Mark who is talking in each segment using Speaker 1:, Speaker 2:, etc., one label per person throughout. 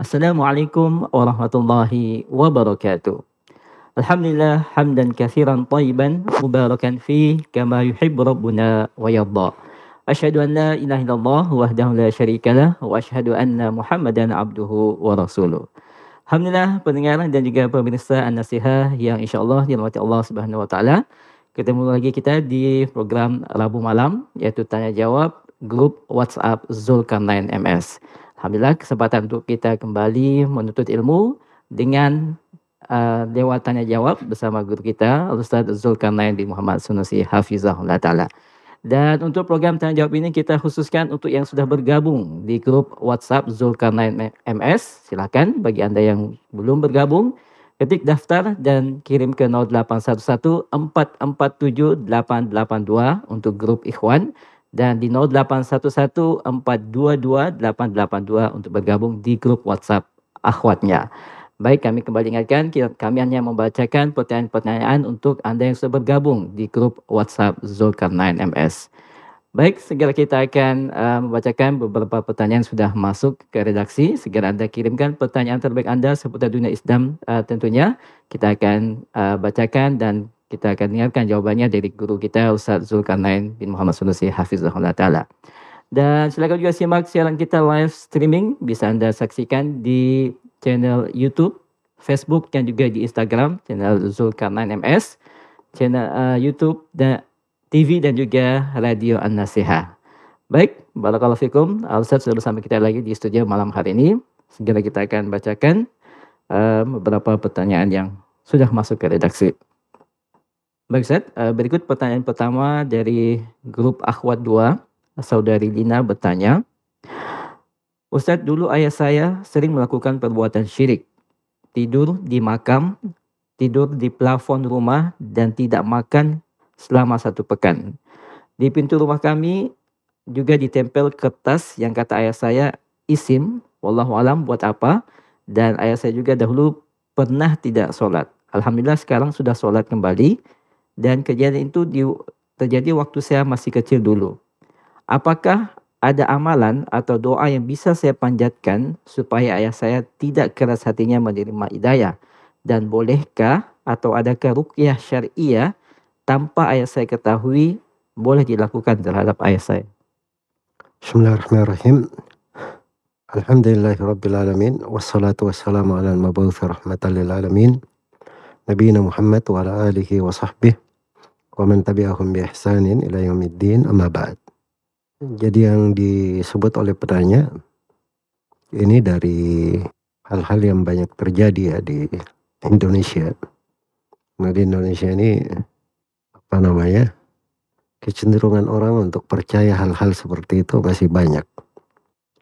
Speaker 1: Assalamualaikum warahmatullahi wabarakatuh. Alhamdulillah hamdan katsiran tayyiban mubarakan fi kama yuhibbu rabbuna wa yadda. Asyhadu an la ilaha illallah wahdahu la syarikalah wa asyhadu anna Muhammadan abduhu wa rasuluh. Alhamdulillah pendengar dan juga pemirsa An-Nasihah yang insya-Allah dirahmati Allah Subhanahu wa taala. Ketemu lagi kita di program Rabu malam iaitu tanya jawab grup WhatsApp Zulkarnain MS. Alhamdulillah kesempatan untuk kita kembali menuntut ilmu dengan uh, lewat tanya jawab bersama guru kita Ustaz Zulkarnain bin Muhammad Sunusi Hafizahullah Ta'ala. Dan untuk program tanya jawab ini kita khususkan untuk yang sudah bergabung di grup WhatsApp Zulkarnain MS. Silakan bagi Anda yang belum bergabung ketik daftar dan kirim ke 0811 447 882 untuk grup Ikhwan dan di 0811 422 882 untuk bergabung di grup WhatsApp akhwatnya. Baik, kami kembali ingatkan, kami hanya membacakan pertanyaan-pertanyaan untuk Anda yang sudah bergabung di grup WhatsApp Zulkarnain MS. Baik, segera kita akan uh, membacakan beberapa pertanyaan sudah masuk ke redaksi. Segera Anda kirimkan pertanyaan terbaik Anda seputar dunia Islam uh, tentunya. Kita akan uh, bacakan dan kita akan dengarkan jawabannya dari guru kita Ustaz Zulkarnain bin Muhammad Sunusi Hafizahullah Ta'ala. Dan silakan juga simak siaran kita live streaming. Bisa Anda saksikan di channel YouTube, Facebook dan juga di Instagram. Channel Zulkarnain MS. Channel uh, YouTube dan TV dan juga Radio An-Nasihah. Baik, Barakallahu Fikum. Ustaz sudah bersama kita lagi di studio malam hari ini. Segera kita akan bacakan uh, beberapa pertanyaan yang sudah masuk ke redaksi. Baik Ustaz, uh, berikut pertanyaan pertama dari grup Akhwat 2. Saudari Lina bertanya, Ustadz dulu ayah saya sering melakukan perbuatan syirik. Tidur di makam, tidur di plafon rumah dan tidak makan selama satu pekan. Di pintu rumah kami juga ditempel kertas yang kata ayah saya isim, wallahu alam buat apa. Dan ayah saya juga dahulu pernah tidak sholat. Alhamdulillah sekarang sudah sholat kembali dan kejadian itu di, terjadi waktu saya masih kecil dulu. Apakah ada amalan atau doa yang bisa saya panjatkan supaya ayah saya tidak keras hatinya menerima hidayah? Dan bolehkah atau adakah rukyah syariah tanpa ayah saya ketahui boleh dilakukan terhadap ayah saya?
Speaker 2: Bismillahirrahmanirrahim. Alhamdulillahirrabbilalamin. Wassalatu wassalamu ala al-mabuthi rahmatan lil. Nabi Muhammad wa ala alihi wa sahbihi wa man tabi'ahum bi ihsanin ila yaumiddin amma ba'd. Jadi yang disebut oleh penanya ini dari hal-hal yang banyak terjadi ya di Indonesia. Nah di Indonesia ini apa namanya kecenderungan orang untuk percaya hal-hal seperti itu masih banyak.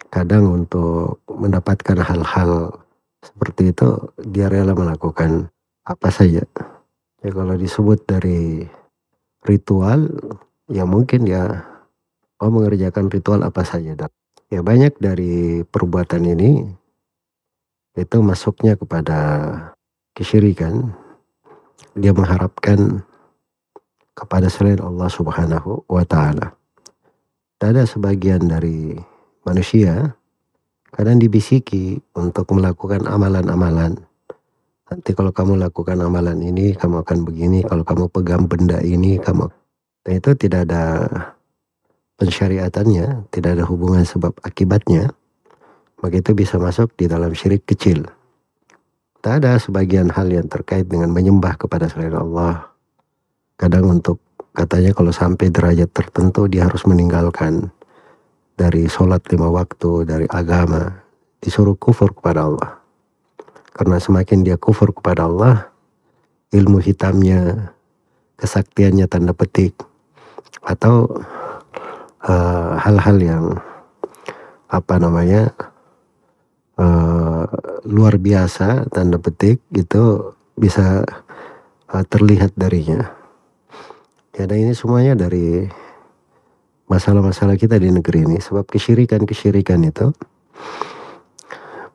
Speaker 2: Kadang untuk mendapatkan hal-hal seperti itu dia rela melakukan apa saja. Ya kalau disebut dari ritual ya mungkin ya mau mengerjakan ritual apa saja ya banyak dari perbuatan ini itu masuknya kepada kesyirikan dia mengharapkan kepada selain Allah Subhanahu wa taala. Ada sebagian dari manusia kadang dibisiki untuk melakukan amalan-amalan Nanti kalau kamu lakukan amalan ini, kamu akan begini. Kalau kamu pegang benda ini, kamu... Dan itu tidak ada pensyariatannya, tidak ada hubungan sebab akibatnya. Maka itu bisa masuk di dalam syirik kecil. Tak ada sebagian hal yang terkait dengan menyembah kepada selain Allah. Kadang untuk katanya kalau sampai derajat tertentu dia harus meninggalkan dari sholat lima waktu, dari agama. Disuruh kufur kepada Allah. Karena semakin dia kufur kepada Allah, ilmu hitamnya, kesaktiannya tanda petik, atau eh, hal-hal uh, yang apa namanya uh, luar biasa tanda petik itu bisa uh, terlihat darinya. Ya, dan ini semuanya dari masalah-masalah kita di negeri ini. Sebab kesyirikan-kesyirikan itu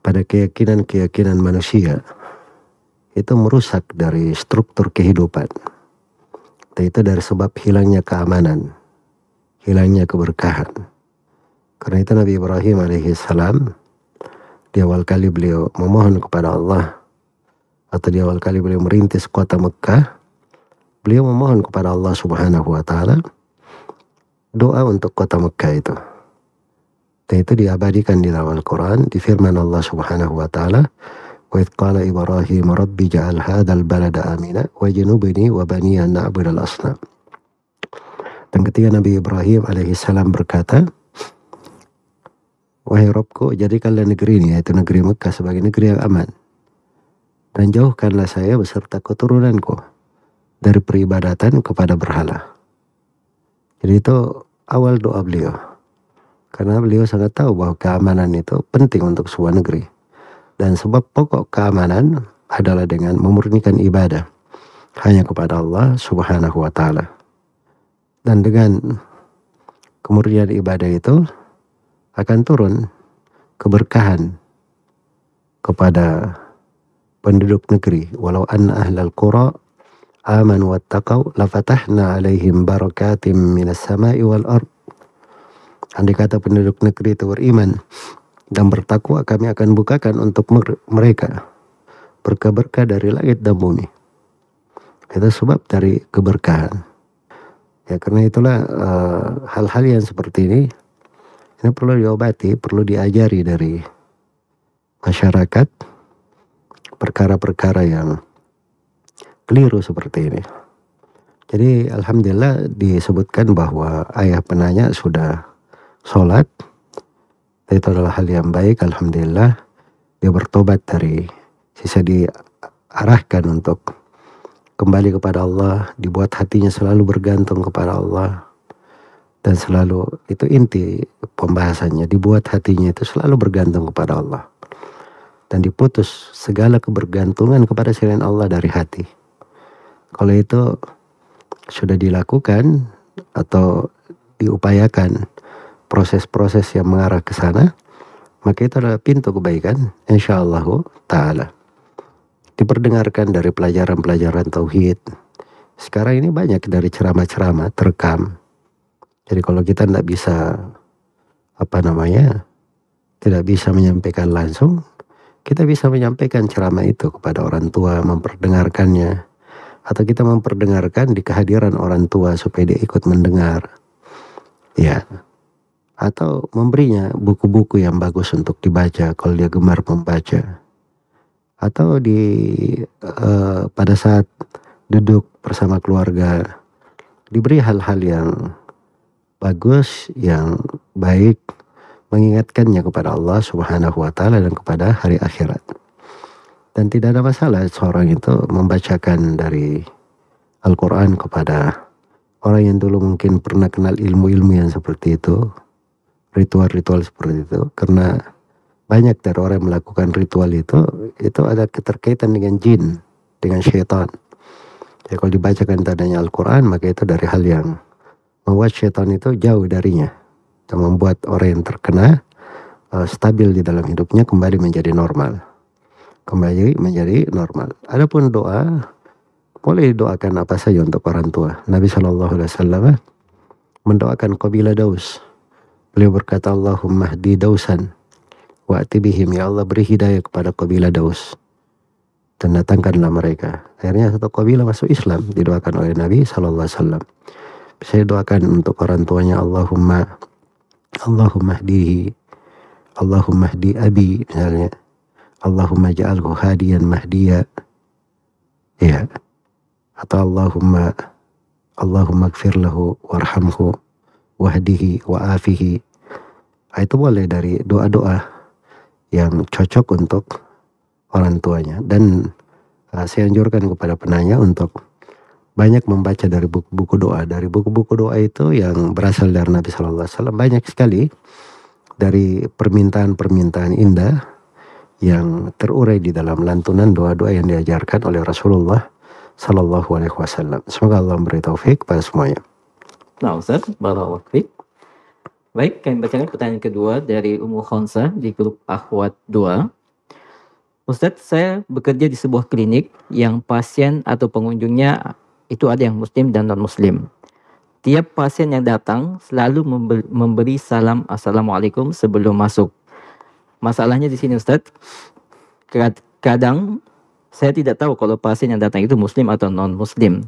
Speaker 2: pada keyakinan-keyakinan manusia itu merusak dari struktur kehidupan. Itu dari sebab hilangnya keamanan, hilangnya keberkahan. Karena itu Nabi Ibrahim alaihissalam di awal kali beliau memohon kepada Allah atau di awal kali beliau merintis kota Mekah, beliau memohon kepada Allah Subhanahu wa taala doa untuk kota Mekah itu. Dan itu diabadikan di dalam Al-Quran, di firman Allah Subhanahu wa taala, "Wa idh qala Ibrahim rabbi ja'al hadzal balada amina wa janubni wa bani an na'budal asnam." Dan ketika Nabi Ibrahim alaihissalam berkata, Wahai Robku, jadikanlah negeri ini, yaitu negeri Mekah sebagai negeri yang aman. Dan jauhkanlah saya beserta keturunanku dari peribadatan kepada berhala. Jadi itu awal doa beliau. Karena beliau sangat tahu bahwa keamanan itu penting untuk sebuah negeri. Dan sebab pokok keamanan adalah dengan memurnikan ibadah hanya kepada Allah Subhanahu wa taala. Dan dengan kemurnian ibadah itu akan turun keberkahan kepada penduduk negeri walau anna ahlal qura amanu wattaqau lafatahna alaihim barakatim minas sama'i wal ard andai kata penduduk negeri itu beriman dan bertakwa kami akan bukakan untuk mereka berkah-berkah dari langit dan bumi itu sebab dari keberkahan ya karena itulah eh, hal-hal uh, yang seperti ini ini perlu diobati, perlu diajari dari masyarakat perkara-perkara yang keliru seperti ini. Jadi Alhamdulillah disebutkan bahwa ayah penanya sudah sholat. Itu adalah hal yang baik. Alhamdulillah dia bertobat dari sisa diarahkan untuk kembali kepada Allah. Dibuat hatinya selalu bergantung kepada Allah dan selalu itu inti pembahasannya dibuat hatinya itu selalu bergantung kepada Allah dan diputus segala kebergantungan kepada selain Allah dari hati kalau itu sudah dilakukan atau diupayakan proses-proses yang mengarah ke sana maka itu adalah pintu kebaikan insyaallah taala. Diperdengarkan dari pelajaran-pelajaran tauhid. Sekarang ini banyak dari ceramah-ceramah terekam. Jadi kalau kita tidak bisa apa namanya tidak bisa menyampaikan langsung, kita bisa menyampaikan ceramah itu kepada orang tua, memperdengarkannya, atau kita memperdengarkan di kehadiran orang tua supaya dia ikut mendengar, ya, atau memberinya buku-buku yang bagus untuk dibaca kalau dia gemar membaca, atau di uh, pada saat duduk bersama keluarga diberi hal-hal yang bagus, yang baik, mengingatkannya kepada Allah Subhanahu wa taala dan kepada hari akhirat. Dan tidak ada masalah seorang itu membacakan dari Al-Qur'an kepada orang yang dulu mungkin pernah kenal ilmu-ilmu yang seperti itu, ritual-ritual seperti itu. Karena banyak dari orang yang melakukan ritual itu itu ada keterkaitan dengan jin, dengan syaitan. Jadi kalau dibacakan tadanya Al-Quran maka itu dari hal yang membuat syaitan itu jauh darinya. Dan membuat orang yang terkena uh, stabil di dalam hidupnya kembali menjadi normal. Kembali menjadi normal. Adapun doa boleh doakan apa saja untuk orang tua. Nabi Shallallahu Alaihi Wasallam mendoakan kabilah Daus beliau berkata Allahumma hdi Dausan wa bihim. Ya Allah beri hidayah kepada kabilah Daus. Dan datangkanlah mereka. Akhirnya satu kabilah masuk Islam didoakan oleh Nabi Wasallam. Saya doakan untuk orang tuanya Allahumma Allahumma hdihi Allahumma hdi abi misalnya. Allahumma ja'alhu hadiyan mahdiya. Ya. Atau Allahumma Allahumma gfir lahu warhamhu wahdihi wa'afihi ah, itu boleh dari doa-doa yang cocok untuk orang tuanya dan uh, saya anjurkan kepada penanya untuk banyak membaca dari buku-buku doa. Dari buku-buku doa itu yang berasal dari Nabi Shallallahu Alaihi Wasallam banyak sekali dari permintaan-permintaan indah yang terurai di dalam lantunan doa-doa yang diajarkan oleh Rasulullah Shallallahu Alaihi Wasallam. Semoga Allah memberi taufik pada semuanya.
Speaker 1: Nah Ustaz, barakallahu Baik, kami bacakan pertanyaan kedua dari Ummu Khonsa di grup Akhwat 2. Ustadz, saya bekerja di sebuah klinik yang pasien atau pengunjungnya itu ada yang muslim dan non muslim. Tiap pasien yang datang selalu memberi salam assalamualaikum sebelum masuk. Masalahnya di sini Ustaz, kadang saya tidak tahu kalau pasien yang datang itu muslim atau non muslim.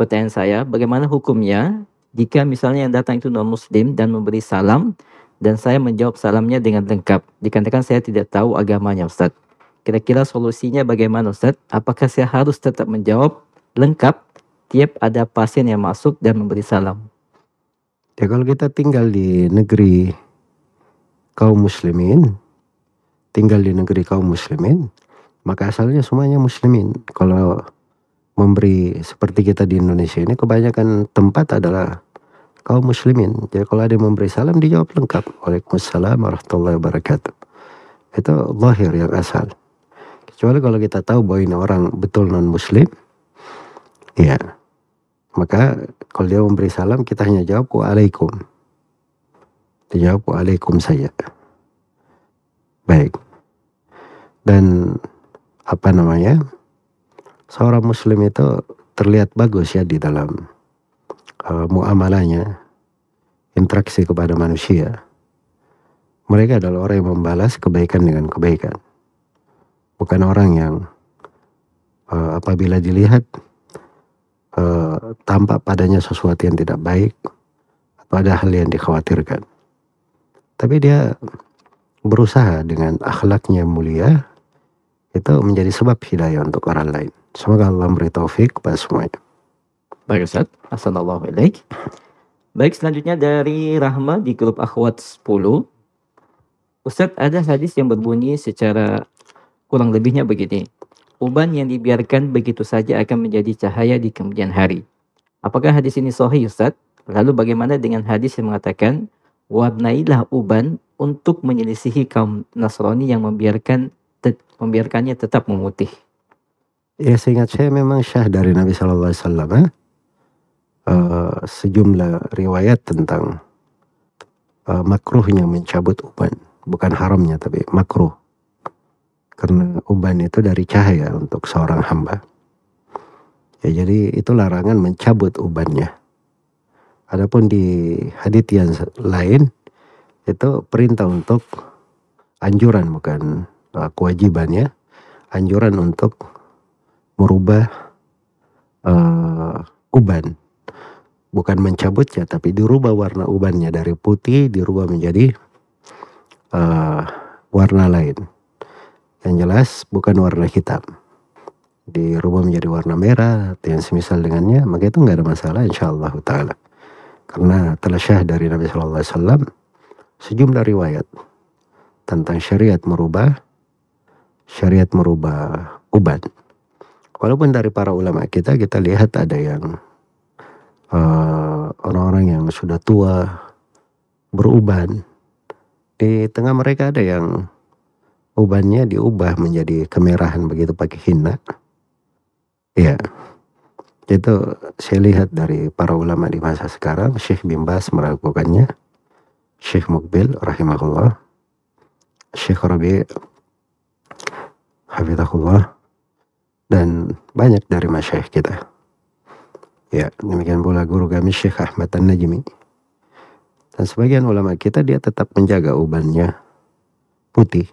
Speaker 1: Pertanyaan saya, bagaimana hukumnya jika misalnya yang datang itu non muslim dan memberi salam dan saya menjawab salamnya dengan lengkap. Dikarenakan saya tidak tahu agamanya Ustaz. Kira-kira solusinya bagaimana Ustaz? Apakah saya harus tetap menjawab lengkap tiap ada pasien yang masuk dan memberi salam?
Speaker 2: Ya kalau kita tinggal di negeri kaum muslimin, tinggal di negeri kaum muslimin, maka asalnya semuanya muslimin. Kalau memberi seperti kita di Indonesia ini kebanyakan tempat adalah kaum muslimin. Jadi kalau ada yang memberi salam dijawab lengkap. Waalaikumsalam warahmatullahi wabarakatuh. Itu lahir yang asal. Kecuali kalau kita tahu bahwa ini orang betul non muslim, ya maka kalau dia memberi salam kita hanya jawab waalaikum. Dijawab waalaikum saja. Baik. Dan apa namanya seorang muslim itu terlihat bagus ya di dalam uh, muamalahnya interaksi kepada manusia. Mereka adalah orang yang membalas kebaikan dengan kebaikan. Bukan orang yang uh, apabila dilihat uh, tampak padanya sesuatu yang tidak baik atau ada hal yang dikhawatirkan. Tapi dia berusaha dengan akhlaknya mulia itu menjadi sebab hidayah untuk orang lain. Semoga Allah memberi taufik kepada semuanya.
Speaker 1: Baik Ustaz, Assalamualaikum. Baik selanjutnya dari Rahma di grup Akhwat 10. Ustaz ada hadis yang berbunyi secara kurang lebihnya begini. Uban yang dibiarkan begitu saja akan menjadi cahaya di kemudian hari. Apakah hadis ini sahih Ustaz? Lalu bagaimana dengan hadis yang mengatakan warnailah uban untuk menyelisihi kaum Nasrani yang membiarkan membiarkannya tetap memutih.
Speaker 2: Ya seingat saya memang syah dari Nabi Alaihi Wasallam eh? uh, sejumlah riwayat tentang uh, makruhnya mencabut uban, bukan haramnya tapi makruh. Karena uban itu dari cahaya untuk seorang hamba. Ya jadi itu larangan mencabut ubannya. Adapun di hadits yang lain itu perintah untuk anjuran bukan uh, kewajibannya anjuran untuk merubah uh, uban. Bukan mencabutnya tapi dirubah warna ubannya dari putih dirubah menjadi uh, warna lain. Yang jelas bukan warna hitam. Dirubah menjadi warna merah atau yang semisal dengannya maka itu nggak ada masalah insya Allah taala. Karena telah syah dari Nabi Shallallahu Alaihi Wasallam sejumlah riwayat tentang syariat merubah syariat merubah uban. Walaupun dari para ulama kita kita lihat ada yang eh, orang-orang yang sudah tua beruban. Di tengah mereka ada yang ubannya diubah menjadi kemerahan begitu pakai hina. Ya, itu saya lihat dari para ulama di masa sekarang, Syekh bin Bas melakukannya, Syekh Mukbil rahimahullah, Syekh Rabi Hafizahullah dan banyak dari masyayikh kita. Ya, demikian pula guru kami Syekh Ahmad An-Najmi. Dan sebagian ulama kita dia tetap menjaga ubannya putih.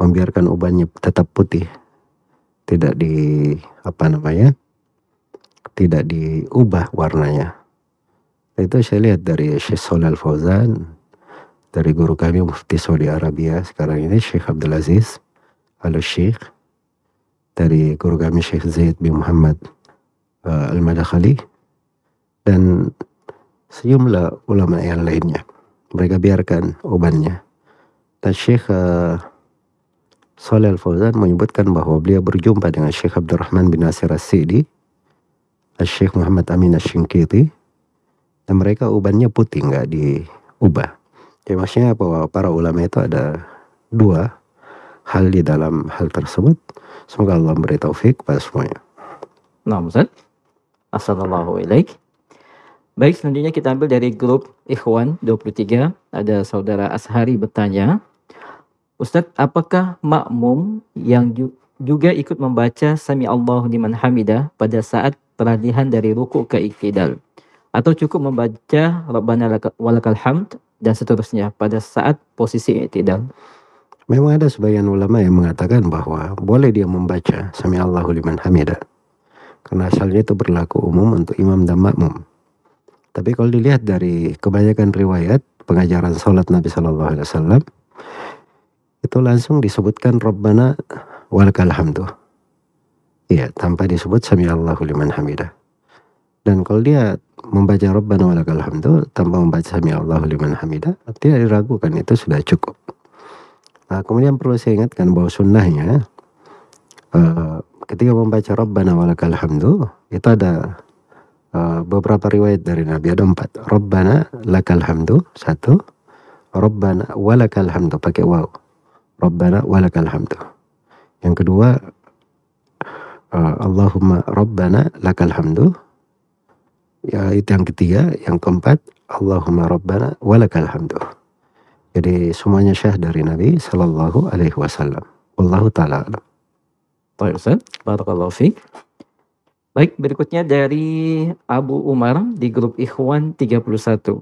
Speaker 2: Membiarkan ubannya tetap putih. Tidak di apa namanya? Tidak diubah warnanya. Itu saya lihat dari Syekh Solal Fauzan, dari guru kami Mufti Saudi Arabia sekarang ini Syekh Abdul Aziz al Syekh dari guru kami Syekh Zaid bin Muhammad uh, Al-Madakhali dan sejumlah ulama yang lainnya. Mereka biarkan ubannya. Dan Syekh uh, Salih Al-Fauzan menyebutkan bahwa beliau berjumpa dengan Syekh Abdurrahman bin Nasir As-Sidi, Syekh Muhammad Amin Ash-Shinkiti, dan mereka ubannya putih, nggak diubah. Ya maksudnya bahwa para ulama itu ada dua hal di dalam hal tersebut. Semoga Allah memberi taufik pada semuanya.
Speaker 1: Nah, Ustaz. Assalamualaikum. Baik, selanjutnya kita ambil dari grup Ikhwan 23. Ada saudara Ashari bertanya, Ustadz, apakah makmum yang juga ikut membaca Sami Allah liman hamidah pada saat peralihan dari ruku ke iktidal? Atau cukup membaca Rabbana walakal hamd dan seterusnya pada saat posisi iktidal?
Speaker 2: Memang ada sebagian ulama yang mengatakan bahwa boleh dia membaca Sami Allahu liman hamida. Karena asalnya itu berlaku umum untuk imam dan makmum. Tapi kalau dilihat dari kebanyakan riwayat pengajaran sholat Nabi Shallallahu Alaihi Wasallam itu langsung disebutkan Rabbana walakal hamdu. Iya, tanpa disebut Sami Allahu liman hamida. Dan kalau dia membaca Rabbana walakal hamdu tanpa membaca Sami Allahu liman hamida, tidak diragukan itu sudah cukup. Nah, kemudian perlu saya ingatkan bahwa sunnahnya uh, ketika membaca Rabbana walakal hamdu itu ada uh, beberapa riwayat dari Nabi ada empat. Rabbana lakal hamdu satu. Rabbana walakal hamdu pakai waw. Rabbana walakal hamdu. Yang kedua uh, Allahumma Rabbana lakal hamdu. Ya itu yang ketiga. Yang keempat Allahumma Rabbana walakal hamdu. Jadi semuanya syah dari Nabi Sallallahu Alaihi Wasallam. Wallahu taala alam.
Speaker 1: Baik Ustaz, Barakallahu fiik. Baik, berikutnya dari Abu Umar di grup Ikhwan 31.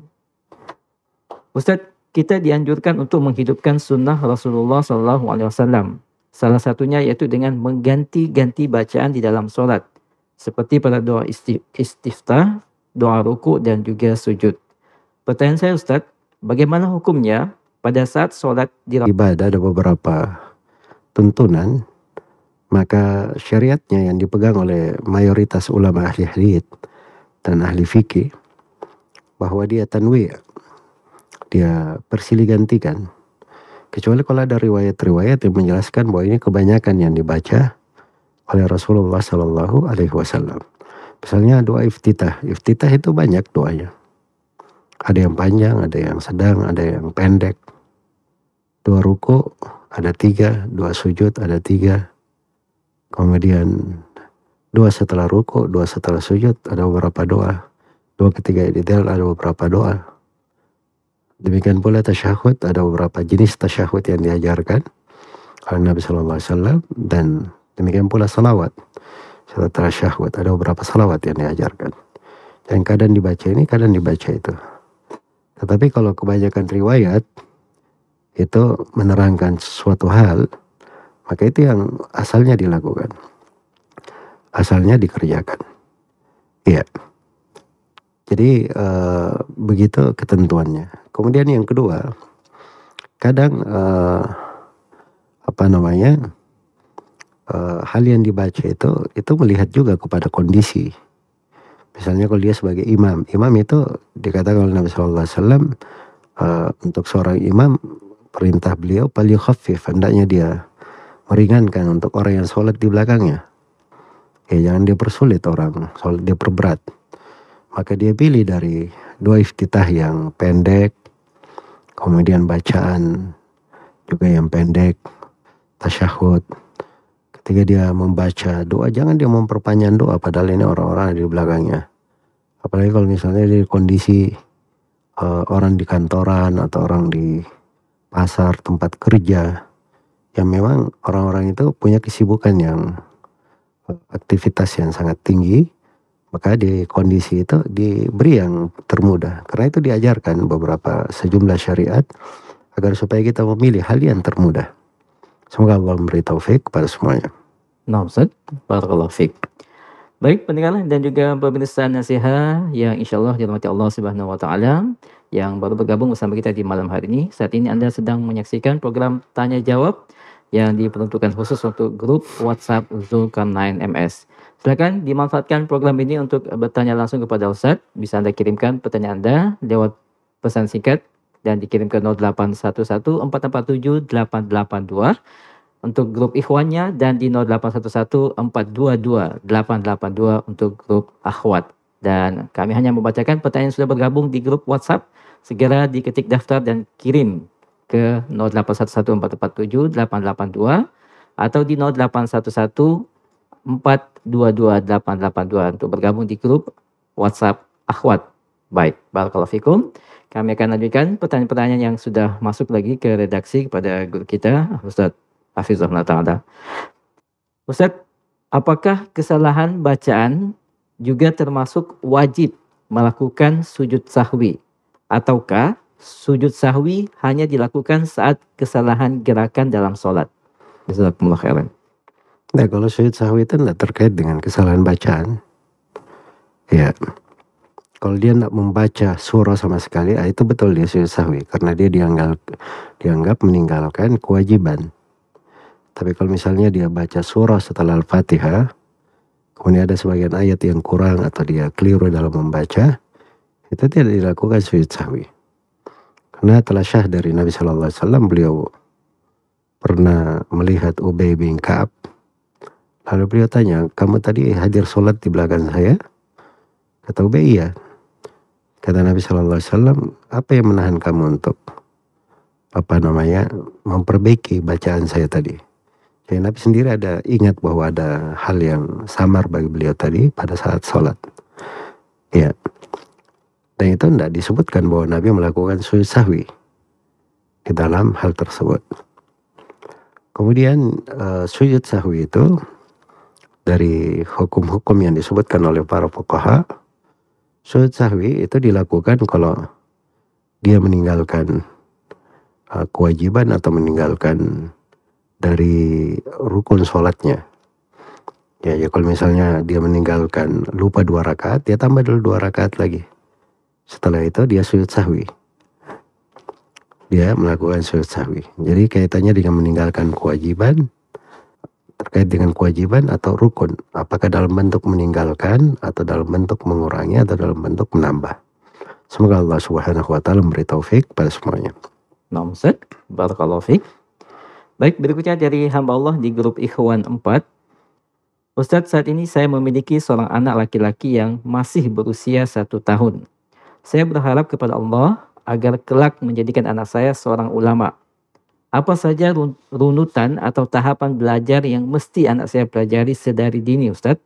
Speaker 1: Ustadz, kita dianjurkan untuk menghidupkan sunnah Rasulullah Sallallahu Alaihi Wasallam. Salah satunya yaitu dengan mengganti-ganti bacaan di dalam sholat. Seperti pada doa istiftah, doa ruku, dan juga sujud. Pertanyaan saya Ustadz, Bagaimana hukumnya pada saat sholat
Speaker 2: di ibadah ada beberapa tuntunan maka syariatnya yang dipegang oleh mayoritas ulama ahli hadith dan ahli fikih bahwa dia tanwi dia persilih gantikan kecuali kalau ada riwayat-riwayat yang menjelaskan bahwa ini kebanyakan yang dibaca oleh Rasulullah Shallallahu Alaihi Wasallam. Misalnya doa iftitah, iftitah itu banyak doanya. Ada yang panjang, ada yang sedang, ada yang pendek. Dua ruko ada tiga, dua sujud ada tiga. Kemudian dua setelah ruko, dua setelah sujud ada beberapa doa. Dua ketiga detail ada beberapa doa. Demikian pula tasyahud ada beberapa jenis tasyahud yang diajarkan oleh Nabi Shallallahu Alaihi Wasallam dan demikian pula salawat. Setelah tasyahud ada beberapa salawat yang diajarkan. Dan kadang dibaca ini, kadang dibaca itu. Tetapi kalau kebanyakan riwayat itu menerangkan sesuatu hal, maka itu yang asalnya dilakukan. Asalnya dikerjakan. Iya. Jadi uh, begitu ketentuannya. Kemudian yang kedua, kadang uh, apa namanya uh, hal yang dibaca itu itu melihat juga kepada kondisi Misalnya kalau dia sebagai imam, imam itu dikatakan oleh Nabi Shallallahu Alaihi Wasallam untuk seorang imam perintah beliau paling khafif, hendaknya dia meringankan untuk orang yang sholat di belakangnya. Ya jangan dia persulit orang, sholat dia perberat. Maka dia pilih dari dua iftitah yang pendek, kemudian bacaan juga yang pendek, tasyahud. Ketika dia membaca doa, jangan dia memperpanjang doa padahal ini orang-orang di belakangnya. Apalagi kalau misalnya di kondisi uh, orang di kantoran atau orang di pasar tempat kerja yang memang orang-orang itu punya kesibukan yang aktivitas yang sangat tinggi maka di kondisi itu diberi yang termudah karena itu diajarkan beberapa sejumlah syariat agar supaya kita memilih hal yang termudah Semoga Allah memberi taufik kepada semuanya.
Speaker 1: Nah, Ustaz. Barakallahu. Baik pendengar dan juga pemirsa nasihat yang insya Allah dirahmati Allah Subhanahu Wa Taala yang baru bergabung bersama kita di malam hari ini. Saat ini Anda sedang menyaksikan program Tanya Jawab yang diperuntukkan khusus untuk grup WhatsApp Zulkarnain MS. Silakan dimanfaatkan program ini untuk bertanya langsung kepada Ustaz. Bisa Anda kirimkan pertanyaan Anda lewat pesan singkat dan dikirim ke 0811 447 882 untuk grup ikhwannya dan di 0811 422 882 untuk grup akhwat. Dan kami hanya membacakan pertanyaan yang sudah bergabung di grup WhatsApp. Segera diketik daftar dan kirim ke 0811 447 882 atau di 0811 422 882 untuk bergabung di grup WhatsApp akhwat. Baik, barakallahu fikum. Kami akan lanjutkan pertanyaan-pertanyaan yang sudah masuk lagi ke redaksi kepada guru kita, Ustaz Hafizullah Ta'ala. Ustaz, apakah kesalahan bacaan juga termasuk wajib melakukan sujud sahwi? Ataukah sujud sahwi hanya dilakukan saat kesalahan gerakan dalam sholat. Jazakumullah.
Speaker 2: Nah kalau sujud sahwi itu tidak terkait dengan kesalahan bacaan. Ya, kalau dia tidak membaca surah sama sekali, ah, itu betul dia sujud sahwi karena dia dianggap dianggap meninggalkan kewajiban. Tapi kalau misalnya dia baca surah setelah Al-Fatihah, kemudian ada sebagian ayat yang kurang atau dia keliru dalam membaca, itu tidak dilakukan sujud sahwi. Karena telah syah dari Nabi Shallallahu Alaihi Wasallam beliau pernah melihat Ubay bin Kaab. Lalu beliau tanya, kamu tadi hadir sholat di belakang saya? Kata Ubay, iya. Kata Nabi Shallallahu Alaihi Wasallam, apa yang menahan kamu untuk apa namanya memperbaiki bacaan saya tadi? Jadi Nabi sendiri ada ingat bahwa ada hal yang samar bagi beliau tadi pada saat sholat. Ya. Dan itu tidak disebutkan bahwa Nabi melakukan sujud sahwi di dalam hal tersebut. Kemudian uh, sujud sahwi itu dari hukum-hukum yang disebutkan oleh para fuqaha Sujud sahwi itu dilakukan kalau dia meninggalkan uh, kewajiban atau meninggalkan dari rukun sholatnya. Ya, ya kalau misalnya dia meninggalkan lupa dua rakaat, dia tambah dulu dua rakaat lagi. Setelah itu dia sujud sahwi. Dia melakukan sujud sahwi. Jadi kaitannya dengan meninggalkan kewajiban terkait dengan kewajiban atau rukun. Apakah dalam bentuk meninggalkan atau dalam bentuk mengurangi atau dalam bentuk menambah. Semoga Allah Subhanahu wa taala memberi taufik pada semuanya.
Speaker 1: Ustaz, barakallahu fiik. Baik, berikutnya dari hamba Allah di grup Ikhwan 4. Ustadz, saat ini saya memiliki seorang anak laki-laki yang masih berusia satu tahun. Saya berharap kepada Allah agar kelak menjadikan anak saya seorang ulama apa saja runutan atau tahapan belajar yang mesti anak saya pelajari sedari dini Ustadz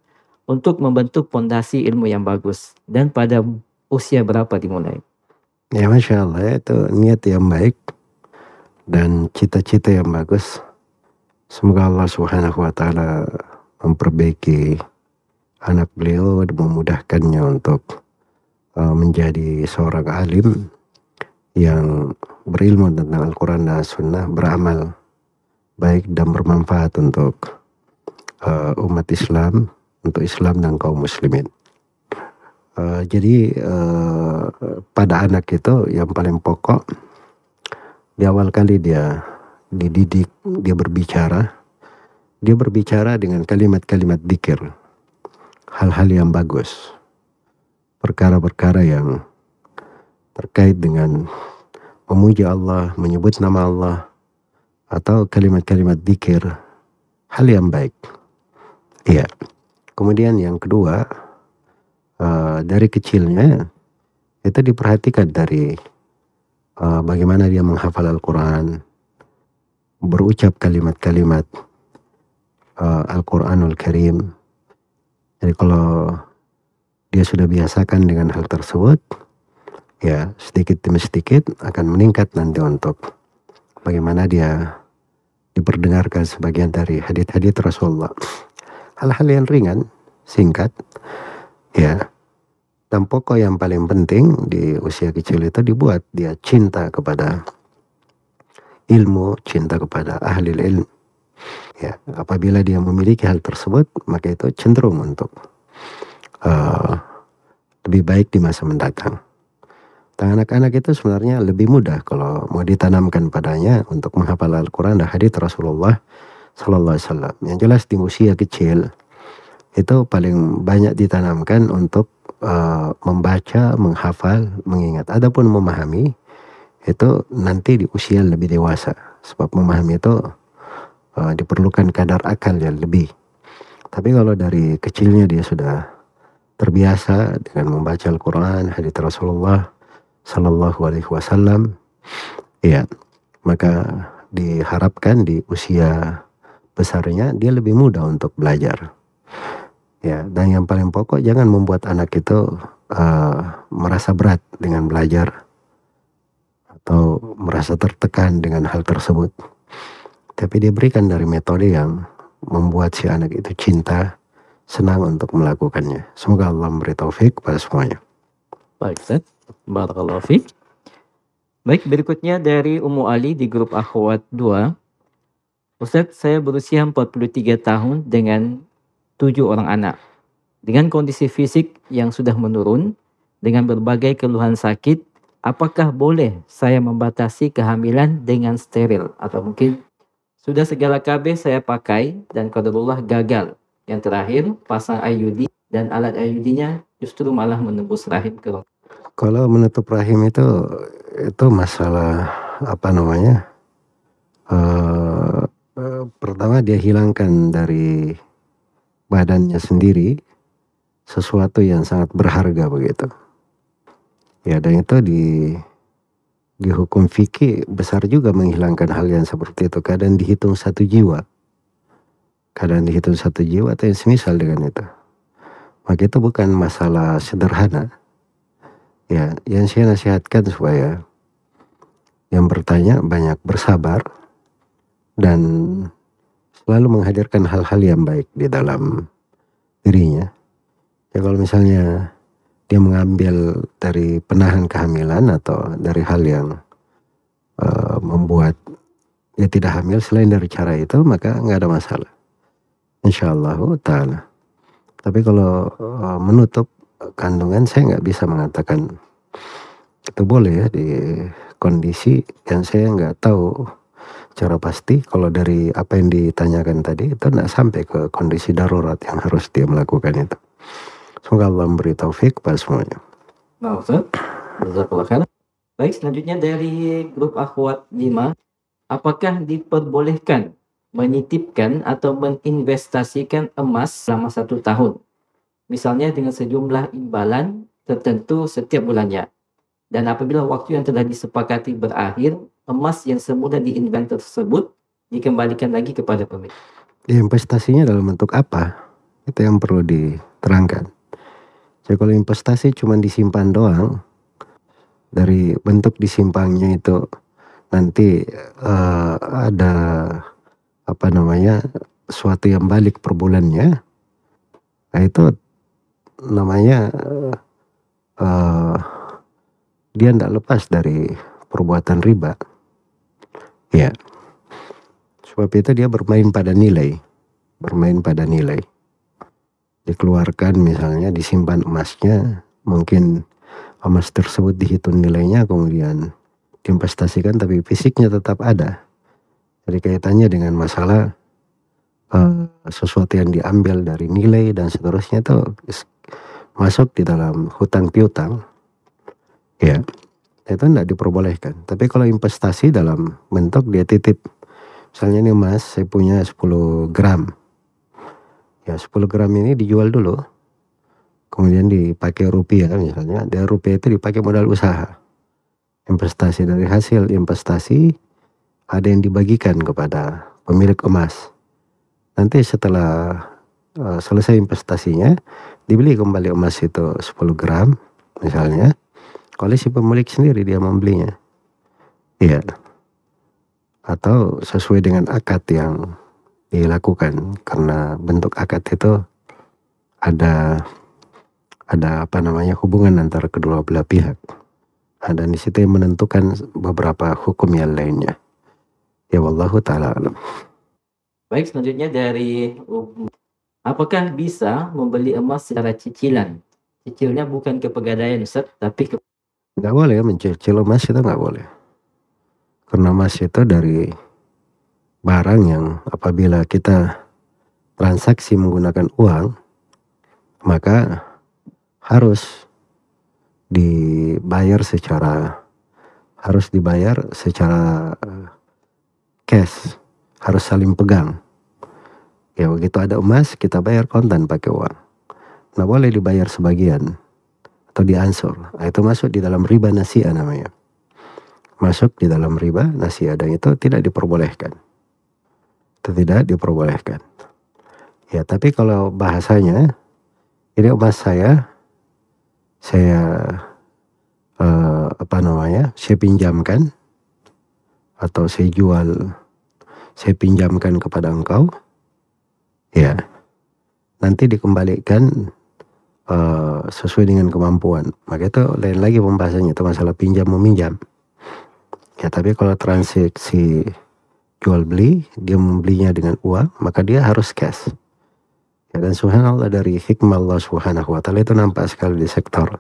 Speaker 1: untuk membentuk pondasi ilmu yang bagus dan pada usia berapa dimulai?
Speaker 2: Ya Masya Allah itu niat yang baik dan cita-cita yang bagus. Semoga Allah Subhanahu wa taala memperbaiki anak beliau dan memudahkannya untuk uh, menjadi seorang alim yang berilmu tentang Al-Quran dan Sunnah beramal baik dan bermanfaat untuk uh, umat Islam, untuk Islam dan kaum muslimin. Uh, jadi uh, pada anak itu yang paling pokok di awal kali dia dididik, dia berbicara, dia berbicara dengan kalimat-kalimat dikir, hal-hal yang bagus, perkara-perkara yang terkait dengan memuji Allah, menyebut nama Allah, atau kalimat-kalimat dikir, hal yang baik. Iya. Kemudian yang kedua, uh, dari kecilnya itu diperhatikan dari uh, bagaimana dia menghafal Al-Quran, berucap kalimat-kalimat uh, Al-Quranul Karim. Jadi kalau dia sudah biasakan dengan hal tersebut, ya sedikit demi sedikit akan meningkat nanti untuk bagaimana dia diperdengarkan sebagian dari hadit-hadit Rasulullah. Hal-hal yang ringan, singkat, ya. Dan pokok yang paling penting di usia kecil itu dibuat dia cinta kepada ilmu, cinta kepada ahli ilmu. Ya, apabila dia memiliki hal tersebut, maka itu cenderung untuk uh, lebih baik di masa mendatang anak-anak itu sebenarnya lebih mudah kalau mau ditanamkan padanya untuk menghafal Al-Quran dan hadits Rasulullah Sallallahu Alaihi Wasallam. Yang jelas di usia kecil itu paling banyak ditanamkan untuk uh, membaca, menghafal, mengingat. Adapun memahami itu nanti di usia lebih dewasa. Sebab memahami itu uh, diperlukan kadar akal yang lebih. Tapi kalau dari kecilnya dia sudah terbiasa dengan membaca Al-Quran, hadits Rasulullah, Sallallahu Alaihi Wasallam, ya maka diharapkan di usia besarnya dia lebih mudah untuk belajar. Ya, dan yang paling pokok jangan membuat anak itu uh, merasa berat dengan belajar atau merasa tertekan dengan hal tersebut. Tapi dia berikan dari metode yang membuat si anak itu cinta, senang untuk melakukannya. Semoga Allah memberi taufik pada semuanya.
Speaker 1: Baik, Ustaz. Barakallahu fiik. Baik, berikutnya dari Ummu Ali di grup Akhwat 2. Ustaz, saya berusia 43 tahun dengan tujuh orang anak. Dengan kondisi fisik yang sudah menurun, dengan berbagai keluhan sakit, apakah boleh saya membatasi kehamilan dengan steril? Atau mungkin sudah segala KB saya pakai dan kadarullah gagal. Yang terakhir, pasang IUD dan alat IUD-nya justru malah menembus rahim
Speaker 2: Kalau menutup rahim itu itu masalah apa namanya? Uh, pertama dia hilangkan dari badannya sendiri sesuatu yang sangat berharga begitu. Ya dan itu di di hukum fikih besar juga menghilangkan hal yang seperti itu. Kadang dihitung satu jiwa. Kadang dihitung satu jiwa atau yang semisal dengan itu. Maka itu bukan masalah sederhana. Ya, yang saya nasihatkan supaya yang bertanya banyak bersabar dan selalu menghadirkan hal-hal yang baik di dalam dirinya. Ya kalau misalnya dia mengambil dari penahan kehamilan atau dari hal yang uh, membuat dia tidak hamil selain dari cara itu maka nggak ada masalah. Insya Allah taala. Tapi kalau uh, menutup kandungan saya nggak bisa mengatakan itu boleh ya di kondisi yang saya nggak tahu secara pasti kalau dari apa yang ditanyakan tadi itu tidak sampai ke kondisi darurat yang harus dia melakukan itu. Semoga Allah memberi taufik pada semuanya.
Speaker 1: Nah. Baik, selanjutnya dari grup akhwat 5. Apakah diperbolehkan menitipkan atau menginvestasikan emas selama satu tahun? Misalnya dengan sejumlah imbalan tertentu setiap bulannya. Dan apabila waktu yang telah disepakati berakhir, emas yang semula diinvent tersebut dikembalikan lagi kepada pemilik.
Speaker 2: Investasinya dalam bentuk apa? Itu yang perlu diterangkan. Jadi kalau investasi cuma disimpan doang, dari bentuk disimpannya itu nanti uh, ada apa namanya suatu yang balik per bulannya, nah itu namanya uh, dia tidak lepas dari perbuatan riba. Ya. Sebab itu dia bermain pada nilai. Bermain pada nilai. Dikeluarkan misalnya, disimpan emasnya, mungkin emas tersebut dihitung nilainya, kemudian diinvestasikan, tapi fisiknya tetap ada. Jadi kaitannya dengan masalah uh, sesuatu yang diambil dari nilai dan seterusnya itu masuk di dalam hutang piutang. Ya itu tidak diperbolehkan. Tapi kalau investasi dalam bentuk dia titip, misalnya ini emas saya punya 10 gram. Ya 10 gram ini dijual dulu, kemudian dipakai rupiah misalnya, dari rupiah itu dipakai modal usaha. Investasi dari hasil investasi ada yang dibagikan kepada pemilik emas. Nanti setelah uh, selesai investasinya, dibeli kembali emas itu 10 gram misalnya, oleh si pemilik sendiri dia membelinya. Iya. Atau sesuai dengan akad yang dilakukan karena bentuk akad itu ada ada apa namanya hubungan antara kedua belah pihak. Ada di situ menentukan beberapa hukum yang lainnya. Ya wallahu taala alam.
Speaker 1: Baik, selanjutnya dari apakah bisa membeli emas secara cicilan? Cicilnya bukan ke pegadaian Ustaz, tapi ke
Speaker 2: Nggak boleh ya mencicil emas itu nggak boleh. Karena emas itu dari barang yang apabila kita transaksi menggunakan uang, maka harus dibayar secara harus dibayar secara cash, harus saling pegang. Ya begitu ada emas kita bayar kontan pakai uang. Nggak boleh dibayar sebagian atau diansur. Nah, itu masuk di dalam riba nasiah namanya. Masuk di dalam riba nasiah dan itu tidak diperbolehkan. Itu tidak diperbolehkan. Ya, tapi kalau bahasanya ini emas saya saya uh, apa namanya? saya pinjamkan atau saya jual saya pinjamkan kepada engkau ya nanti dikembalikan uh, sesuai dengan kemampuan. Maka itu lain lagi pembahasannya itu masalah pinjam meminjam. Ya tapi kalau transaksi jual beli, dia membelinya dengan uang, maka dia harus cash. Ya, dan subhanallah dari hikmah Allah subhanahu wa ta'ala itu nampak sekali di sektor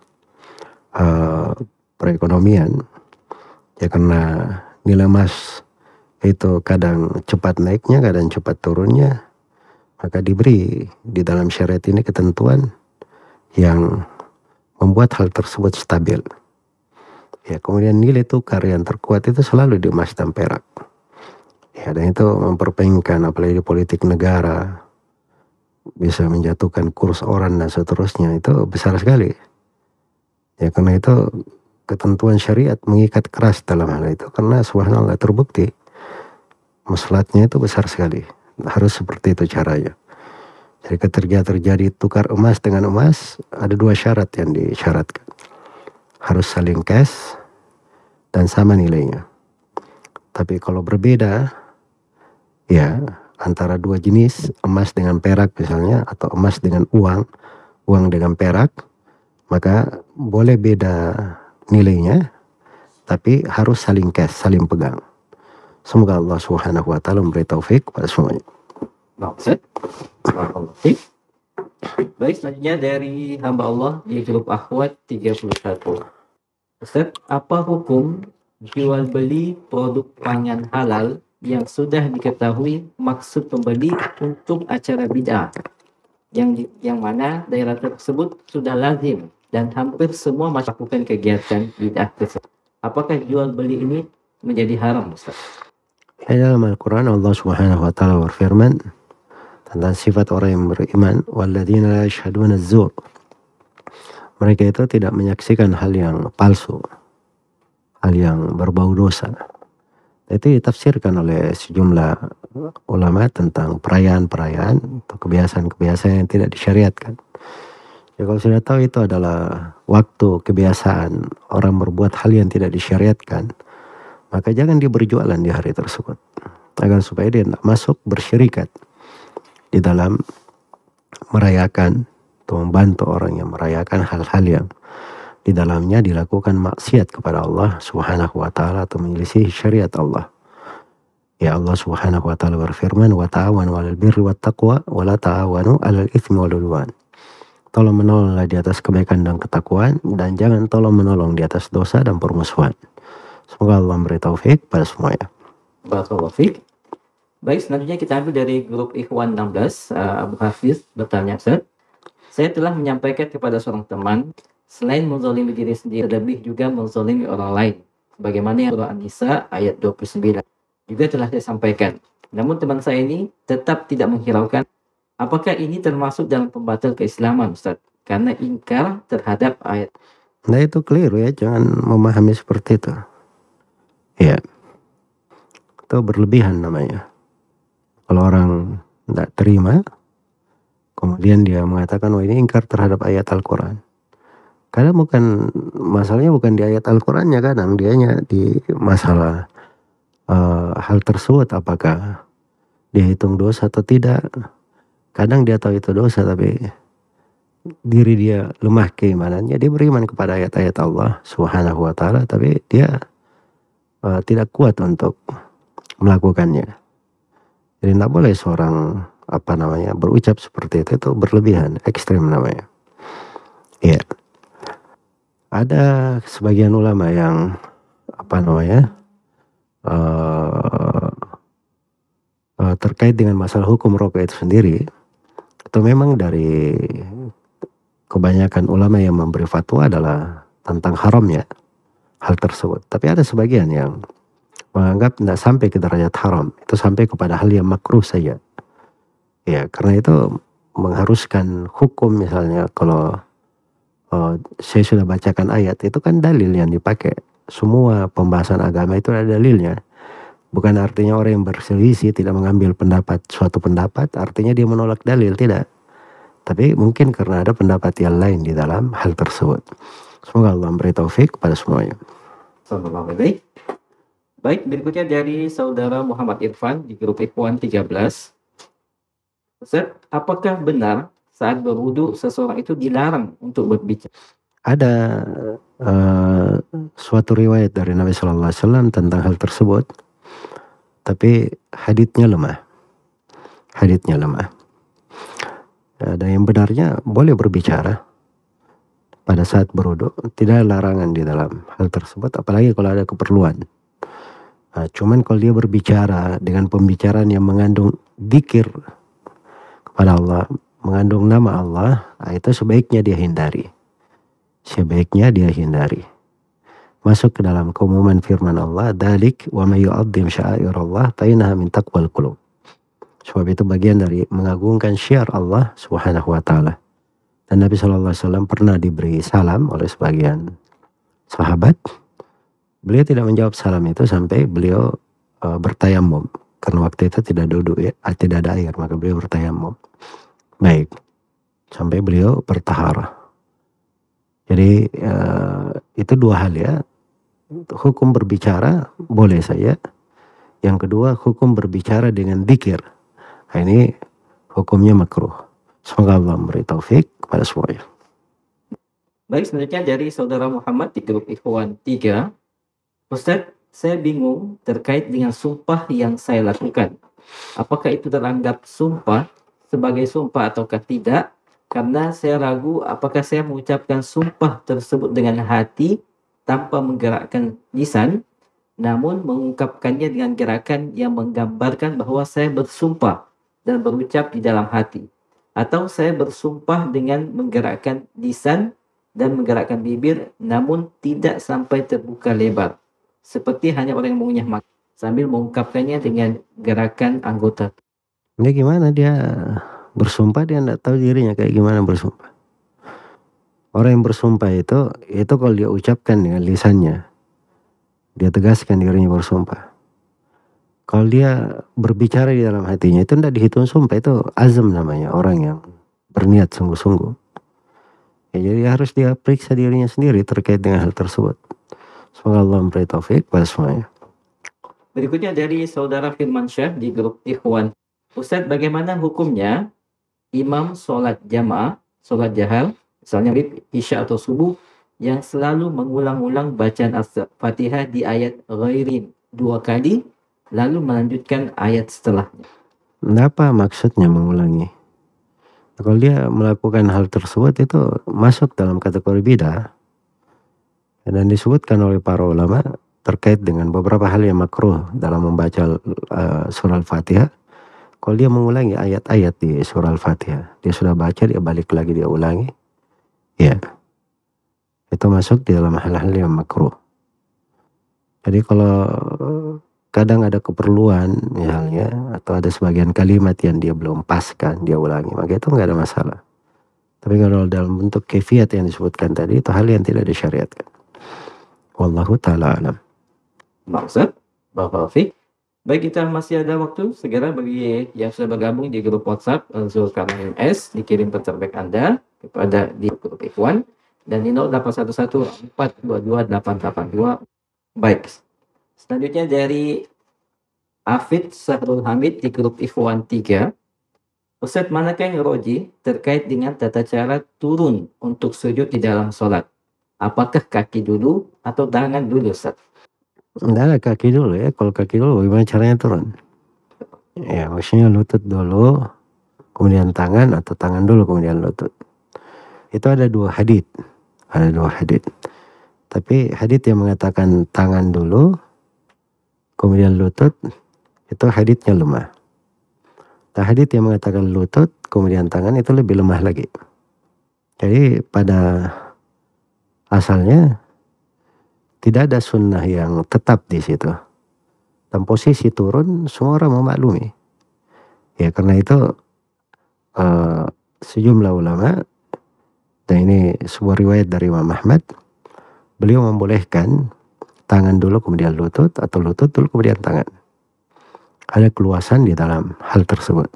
Speaker 2: uh, perekonomian. Ya karena nilai emas itu kadang cepat naiknya, kadang cepat turunnya. Maka diberi di dalam syariat ini ketentuan yang membuat hal tersebut stabil. Ya, kemudian nilai tukar yang terkuat itu selalu di emas dan perak. Ya, dan itu memperpengen apalagi di politik negara bisa menjatuhkan kurs orang dan seterusnya itu besar sekali. Ya, karena itu ketentuan syariat mengikat keras dalam hal itu karena subhanallah terbukti masalahnya itu besar sekali. Harus seperti itu caranya. Jadi ketika terjadi tukar emas dengan emas, ada dua syarat yang disyaratkan harus saling cash dan sama nilainya. Tapi kalau berbeda, ya antara dua jenis emas dengan perak misalnya atau emas dengan uang, uang dengan perak, maka boleh beda nilainya, tapi harus saling cash, saling pegang. Semoga Allah Subhanahu wa taala memberi taufik pada semuanya.
Speaker 1: Baik, selanjutnya dari hamba Allah di grup Akhwat 31. Ustaz, apa hukum jual beli produk pangan halal yang sudah diketahui maksud pembeli untuk acara bid'ah yang yang mana daerah tersebut sudah lazim dan hampir semua melakukan kegiatan bid'ah tersebut. Apakah jual beli ini menjadi haram, Ustaz?
Speaker 2: Ya, dalam Al-Quran Allah Subhanahu wa taala berfirman, tentang sifat orang yang beriman walladzina la yashhaduna zur mereka itu tidak menyaksikan hal yang palsu hal yang berbau dosa. Itu ditafsirkan oleh sejumlah ulama tentang perayaan-perayaan atau kebiasaan-kebiasaan yang tidak disyariatkan. Ya kalau sudah tahu itu adalah waktu kebiasaan orang berbuat hal yang tidak disyariatkan maka jangan dia berjualan di hari tersebut agar supaya dia tidak masuk bersyirikat di dalam merayakan atau membantu orang yang merayakan hal-hal yang di dalamnya dilakukan maksiat kepada Allah Subhanahu wa taala atau menyelisih syariat Allah. Ya Allah Subhanahu wa taala berfirman wa ta'awanu 'alal birri wat taqwa wa la ta'awanu 'alal itsmi wal 'udwan. Tolong menolonglah di atas kebaikan dan ketakwaan dan jangan tolong menolong di atas dosa dan permusuhan. Semoga Allah memberi taufik pada semuanya.
Speaker 1: Barakallahu fiik. Baik, selanjutnya kita ambil dari grup Ikhwan 16, uh, Abu Hafiz bertanya, Ustaz, saya telah menyampaikan kepada seorang teman, selain menzolimi diri sendiri, lebih juga menzolimi orang lain. Bagaimana yang Surah An-Nisa ayat 29 juga telah saya sampaikan. Namun teman saya ini tetap tidak menghiraukan apakah ini termasuk dalam pembatal keislaman Ustaz? Karena ingkar terhadap ayat.
Speaker 2: Nah itu keliru ya, jangan memahami seperti itu. Ya, itu berlebihan namanya. Kalau orang tidak terima, kemudian dia mengatakan, oh ini ingkar terhadap ayat Al-Quran. Kadang bukan, masalahnya bukan di ayat Al-Qurannya kadang, dianya di masalah uh, hal tersebut apakah dia hitung dosa atau tidak. Kadang dia tahu itu dosa tapi diri dia lemah keimanannya, dia beriman kepada ayat-ayat Allah subhanahu wa ta'ala tapi dia uh, tidak kuat untuk melakukannya. Jadi tidak boleh seorang apa namanya berucap seperti itu itu berlebihan, ekstrim namanya. Iya. Ada sebagian ulama yang apa namanya uh, uh, terkait dengan masalah hukum rokok itu sendiri itu memang dari kebanyakan ulama yang memberi fatwa adalah tentang haramnya hal tersebut. Tapi ada sebagian yang menganggap tidak sampai ke derajat haram, itu sampai kepada hal yang makruh saja. Ya, karena itu mengharuskan hukum misalnya kalau uh, saya sudah bacakan ayat itu kan dalil yang dipakai. Semua pembahasan agama itu ada dalilnya. Bukan artinya orang yang berselisih tidak mengambil pendapat suatu pendapat, artinya dia menolak dalil, tidak. Tapi mungkin karena ada pendapat yang lain di dalam hal tersebut. Semoga Allah memberi taufik kepada semuanya.
Speaker 1: Sallallahu Baik, berikutnya dari saudara Muhammad Irfan di grup Ikhwan 13. Ustaz, apakah benar saat berwudu seseorang itu dilarang untuk berbicara?
Speaker 2: Ada uh, suatu riwayat dari Nabi Shallallahu Alaihi Wasallam tentang hal tersebut, tapi haditnya lemah. Haditnya lemah. Dan yang benarnya boleh berbicara pada saat beruduk, tidak ada larangan di dalam hal tersebut, apalagi kalau ada keperluan. Nah, cuman kalau dia berbicara dengan pembicaraan yang mengandung dikir kepada Allah, mengandung nama Allah, nah itu sebaiknya dia hindari. Sebaiknya dia hindari. Masuk ke dalam keumuman firman Allah, dalik wa may yu'azzim Allah fa min taqwal qulub. Sebab itu bagian dari mengagungkan syiar Allah Subhanahu wa taala. Dan Nabi wasallam pernah diberi salam oleh sebagian sahabat. Beliau tidak menjawab salam itu sampai beliau uh, bertayamum karena waktu itu tidak duduk ya, tidak ada air, maka beliau bertayamum. Baik. Sampai beliau bertahara. Jadi uh, itu dua hal ya. Hukum berbicara boleh saja. Yang kedua hukum berbicara dengan dikir. Nah, ini hukumnya makruh. Semoga Allah memberi taufik kepada semuanya.
Speaker 1: Baik, selanjutnya dari saudara Muhammad di grup Ikhwan 3. Ustaz, saya bingung terkait dengan sumpah yang saya lakukan. Apakah itu teranggap sumpah sebagai sumpah ataukah tidak karena saya ragu apakah saya mengucapkan sumpah tersebut dengan hati tanpa menggerakkan lisan namun mengungkapkannya dengan gerakan yang menggambarkan bahwa saya bersumpah dan berucap di dalam hati atau saya bersumpah dengan menggerakkan lisan dan menggerakkan bibir namun tidak sampai terbuka lebar seperti hanya orang yang mengunyah makan sambil mengungkapkannya dengan gerakan anggota.
Speaker 2: Ini gimana dia bersumpah dia tidak tahu dirinya kayak gimana bersumpah. Orang yang bersumpah itu, itu kalau dia ucapkan dengan lisannya, dia tegaskan dirinya bersumpah. Kalau dia berbicara di dalam hatinya itu tidak dihitung sumpah itu azam namanya orang yang berniat sungguh-sungguh. Ya, jadi harus dia periksa dirinya sendiri terkait dengan hal tersebut. Semoga Allah memberi taufik pada semuanya.
Speaker 1: Berikutnya dari saudara Firman Syah di grup Ikhwan. Ustaz, bagaimana hukumnya imam sholat jamaah, sholat jahal, misalnya isya atau subuh, yang selalu mengulang-ulang bacaan Al-Fatihah di ayat ghairin dua kali, lalu melanjutkan ayat setelahnya.
Speaker 2: Apa maksudnya mengulangi? Kalau dia melakukan hal tersebut itu masuk dalam kategori bidah dan disebutkan oleh para ulama terkait dengan beberapa hal yang makruh dalam membaca uh, surah Al-Fatihah kalau dia mengulangi ayat-ayat di surah Al-Fatihah, dia sudah baca, dia balik lagi, dia ulangi. Ya. Itu masuk di dalam hal-hal yang makruh. Jadi kalau kadang ada keperluan misalnya, atau ada sebagian kalimat yang dia belum paskan, dia ulangi, maka itu nggak ada masalah. Tapi kalau dalam bentuk kefiat yang disebutkan tadi, itu hal yang tidak disyariatkan. Wallahu ta'ala alam.
Speaker 1: Maksud, Bapak Fik, Baik, kita masih ada waktu segera bagi yang sudah bergabung di grup WhatsApp eh, Zulkarnain MS dikirim peterbaik Anda kepada di grup Ikhwan dan di 0811422882. Baik. Selanjutnya dari Afid Sahrul Hamid di grup Ikhwan 3. Ustaz, manakah yang roji terkait dengan tata cara turun untuk sujud di dalam sholat? Apakah kaki dulu atau tangan dulu, Ustaz?
Speaker 2: Enggak kaki dulu ya. Kalau kaki dulu bagaimana caranya turun? Ya maksudnya lutut dulu, kemudian tangan atau tangan dulu kemudian lutut. Itu ada dua hadit. Ada dua hadit. Tapi hadit yang mengatakan tangan dulu, kemudian lutut, itu haditnya lemah. Nah hadit yang mengatakan lutut, kemudian tangan itu lebih lemah lagi. Jadi pada asalnya tidak ada sunnah yang tetap di situ. Dan posisi turun semua orang memaklumi. Ya karena itu uh, sejumlah ulama dan ini sebuah riwayat dari Imam Ahmad beliau membolehkan tangan dulu kemudian lutut atau lutut dulu kemudian tangan. Ada keluasan di dalam hal tersebut.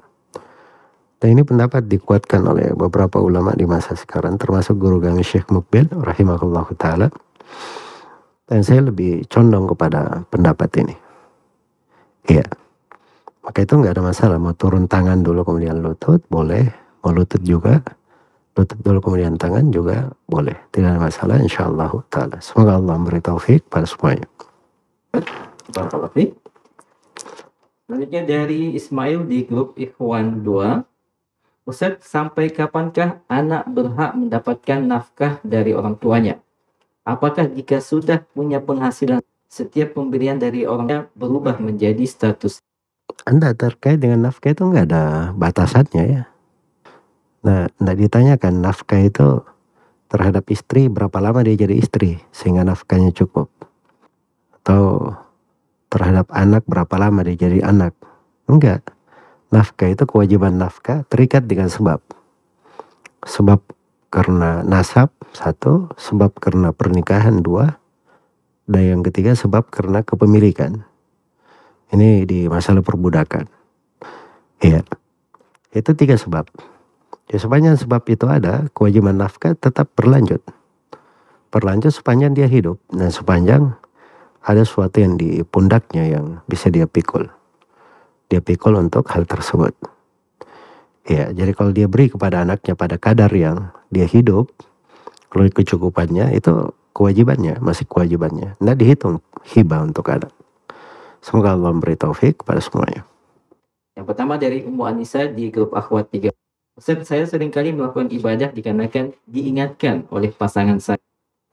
Speaker 2: Dan ini pendapat dikuatkan oleh beberapa ulama di masa sekarang termasuk guru kami Syekh Mukbil rahimahullah taala dan saya lebih condong kepada pendapat ini. Iya. Maka itu nggak ada masalah. Mau turun tangan dulu kemudian lutut, boleh. Mau lutut juga. Lutut dulu kemudian tangan juga boleh tidak ada masalah insyaallah taala semoga Allah memberi taufik pada semuanya
Speaker 1: Barakallahu Selanjutnya dari Ismail di grup Ikhwan 2. Ustaz, sampai kapankah anak berhak mendapatkan nafkah dari orang tuanya? Apakah jika sudah punya penghasilan, setiap pemberian dari orangnya berubah menjadi status?
Speaker 2: Anda terkait dengan nafkah itu nggak ada batasannya ya. Nah, nggak ditanyakan nafkah itu terhadap istri berapa lama dia jadi istri sehingga nafkahnya cukup. Atau terhadap anak berapa lama dia jadi anak. Enggak. Nafkah itu kewajiban nafkah terikat dengan sebab. Sebab karena nasab satu, sebab karena pernikahan dua, dan yang ketiga sebab karena kepemilikan. Ini di masalah perbudakan. Iya. Itu tiga sebab. Ya sepanjang sebab itu ada, kewajiban nafkah tetap berlanjut. Berlanjut sepanjang dia hidup. Dan sepanjang ada sesuatu yang di pundaknya yang bisa dia pikul. Dia pikul untuk hal tersebut. Ya, jadi kalau dia beri kepada anaknya pada kadar yang dia hidup, kalau kecukupannya itu kewajibannya, masih kewajibannya. Tidak dihitung hibah untuk anak. Semoga Allah memberi taufik kepada semuanya.
Speaker 1: Yang pertama dari Ummu Anissa di grup Akhwat 3. Saya sering kali melakukan ibadah dikarenakan diingatkan oleh pasangan saya.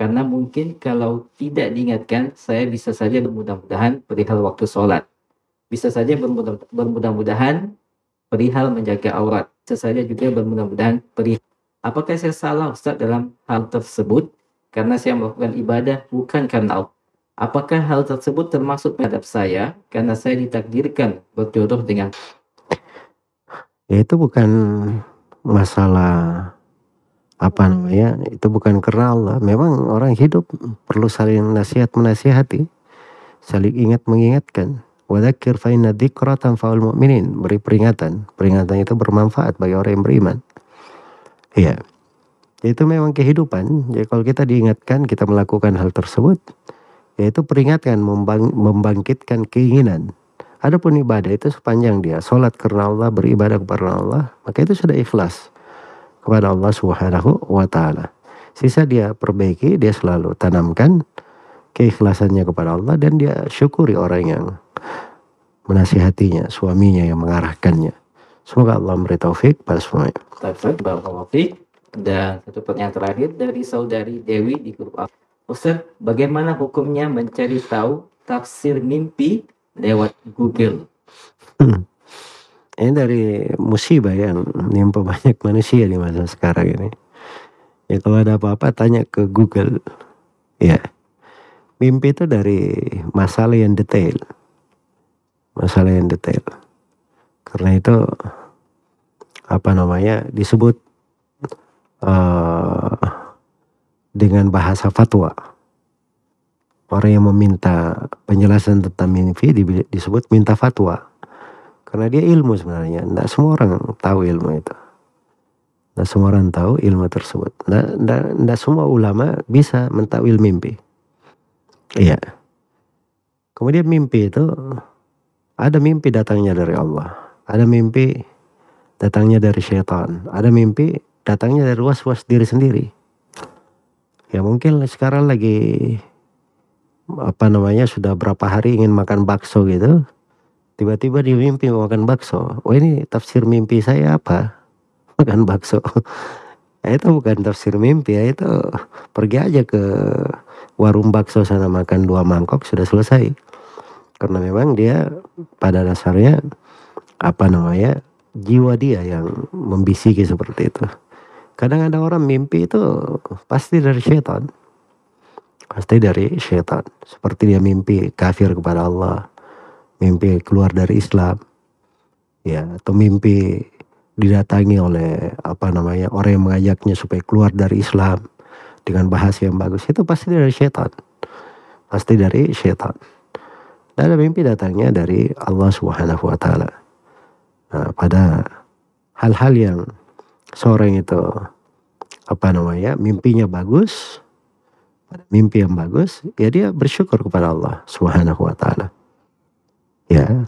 Speaker 1: Karena mungkin kalau tidak diingatkan, saya bisa saja bermudah-mudahan perihal waktu sholat. Bisa saja bermudah-mudahan perihal menjaga aurat. Sesaja juga bermudah-mudahan perihal. Apakah saya salah Ustaz dalam hal tersebut? Karena saya melakukan ibadah bukan karena Allah. Apakah hal tersebut termasuk terhadap saya karena saya ditakdirkan berjodoh dengan
Speaker 2: itu bukan masalah apa namanya itu bukan karena Allah memang orang hidup perlu saling nasihat menasihati saling ingat mengingatkan Wadakir fa inna tanfa'ul mu'minin. Beri peringatan. Peringatan itu bermanfaat bagi orang yang beriman. Iya. Itu memang kehidupan. Jadi kalau kita diingatkan, kita melakukan hal tersebut, yaitu peringatan membang, membangkitkan keinginan. Adapun ibadah itu sepanjang dia sholat karena Allah, beribadah kepada Allah, maka itu sudah ikhlas kepada Allah Subhanahu wa taala. Sisa dia perbaiki, dia selalu tanamkan keikhlasannya kepada Allah dan dia syukuri orang yang menasihatinya, suaminya yang mengarahkannya. Semoga Allah memberi taufik pada semuanya.
Speaker 1: Dan satu pertanyaan terakhir dari saudari Dewi di grup. Ustaz, bagaimana hukumnya mencari tahu tafsir mimpi lewat Google?
Speaker 2: Hmm. Ini dari musibah yang menimpa banyak manusia di masa sekarang ini. Ya kalau ada apa-apa tanya ke Google. Ya. Mimpi itu dari masalah yang detail masalah yang detail. Karena itu apa namanya disebut uh, dengan bahasa fatwa. Orang yang meminta penjelasan tentang mimpi disebut minta fatwa. Karena dia ilmu sebenarnya. Tidak semua orang tahu ilmu itu. Tidak semua orang tahu ilmu tersebut. Tidak semua ulama bisa mentakwil mimpi. Iya. Kemudian mimpi itu ada mimpi datangnya dari Allah. Ada mimpi datangnya dari syaitan. Ada mimpi datangnya dari was-was diri sendiri. Ya mungkin sekarang lagi apa namanya sudah berapa hari ingin makan bakso gitu. Tiba-tiba di mimpi makan bakso. Oh ini tafsir mimpi saya apa? Makan bakso. Itu bukan tafsir mimpi ya itu pergi aja ke warung bakso sana makan dua mangkok sudah selesai karena memang dia pada dasarnya apa namanya jiwa dia yang membisiki seperti itu kadang ada orang mimpi itu pasti dari setan pasti dari setan seperti dia mimpi kafir kepada Allah mimpi keluar dari Islam ya atau mimpi didatangi oleh apa namanya orang yang mengajaknya supaya keluar dari Islam dengan bahasa yang bagus itu pasti dari setan pasti dari setan dalam mimpi datangnya dari Allah Subhanahu wa taala. Nah, pada hal-hal yang seorang itu apa namanya? mimpinya bagus, mimpi yang bagus, ya dia bersyukur kepada Allah Subhanahu wa taala. Ya.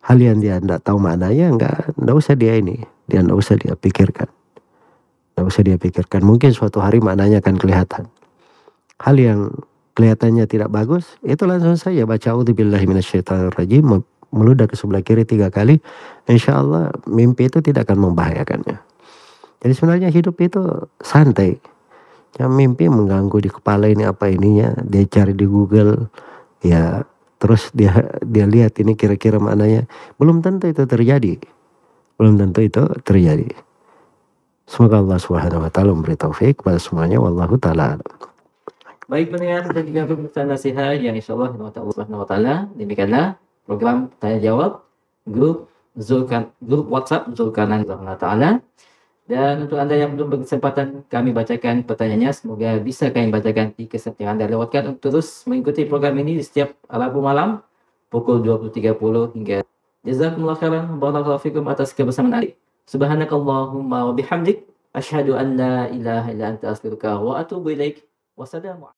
Speaker 2: Hal yang dia tidak tahu maknanya enggak enggak usah dia ini, dia enggak usah dia pikirkan. Tidak usah dia pikirkan. Mungkin suatu hari maknanya akan kelihatan. Hal yang kelihatannya tidak bagus, itu langsung saja baca rajim meludah ke sebelah kiri tiga kali, insya Allah mimpi itu tidak akan membahayakannya. Jadi sebenarnya hidup itu santai. Yang mimpi mengganggu di kepala ini apa ininya, dia cari di Google, ya terus dia dia lihat ini kira-kira maknanya. Belum tentu itu terjadi. Belum tentu itu terjadi. Semoga Allah Subhanahu wa taala memberi taufik kepada semuanya wallahu taala.
Speaker 1: Baik pendengar dan juga pemirsa nasihat yang insyaallah Allah Subhanahu wa taala demikianlah program tanya jawab grup Zulkan grup WhatsApp Zulkarnain Allah taala. Dan untuk Anda yang belum berkesempatan kami bacakan pertanyaannya, semoga bisa kami bacakan di kesempatan Anda lewatkan untuk terus mengikuti program ini di setiap Rabu malam pukul 20.30 hingga Jazakumullah khairan barakallahu fikum atas kebersamaan adik. Subhanakallahumma wa bihamdik asyhadu an la ilaha illa anta astaghfiruka wa atubu ilaik. Wassalamu